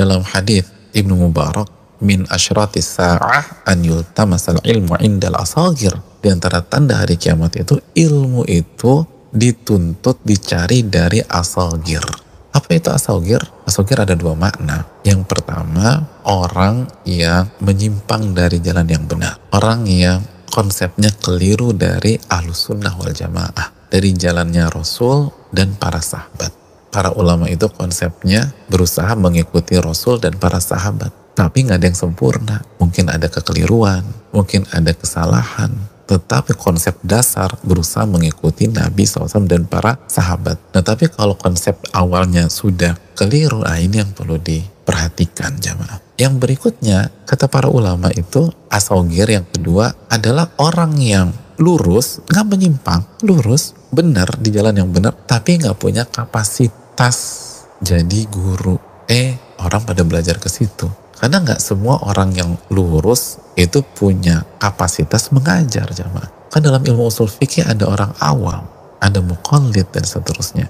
dalam hadis Ibnu Mubarak min asyratis sa'ah an yultamasal ilmu indal asagir di antara tanda hari kiamat itu ilmu itu dituntut dicari dari asagir apa itu asogir? Asogir ada dua makna. Yang pertama, orang yang menyimpang dari jalan yang benar. Orang yang konsepnya keliru dari ahlus sunnah wal jamaah. Dari jalannya Rasul dan para sahabat. Para ulama itu konsepnya berusaha mengikuti Rasul dan para sahabat. Tapi nggak ada yang sempurna. Mungkin ada kekeliruan, mungkin ada kesalahan, tetapi konsep dasar berusaha mengikuti Nabi SAW dan para sahabat. Nah tapi kalau konsep awalnya sudah keliru, nah ini yang perlu diperhatikan jamaah. Yang berikutnya, kata para ulama itu, asogir yang kedua adalah orang yang lurus, nggak menyimpang, lurus, benar di jalan yang benar, tapi nggak punya kapasitas jadi guru. Eh, orang pada belajar ke situ. Karena nggak semua orang yang lurus itu punya kapasitas mengajar jamaah. Kan dalam ilmu usul fikih ada orang awam, ada mukallid dan seterusnya.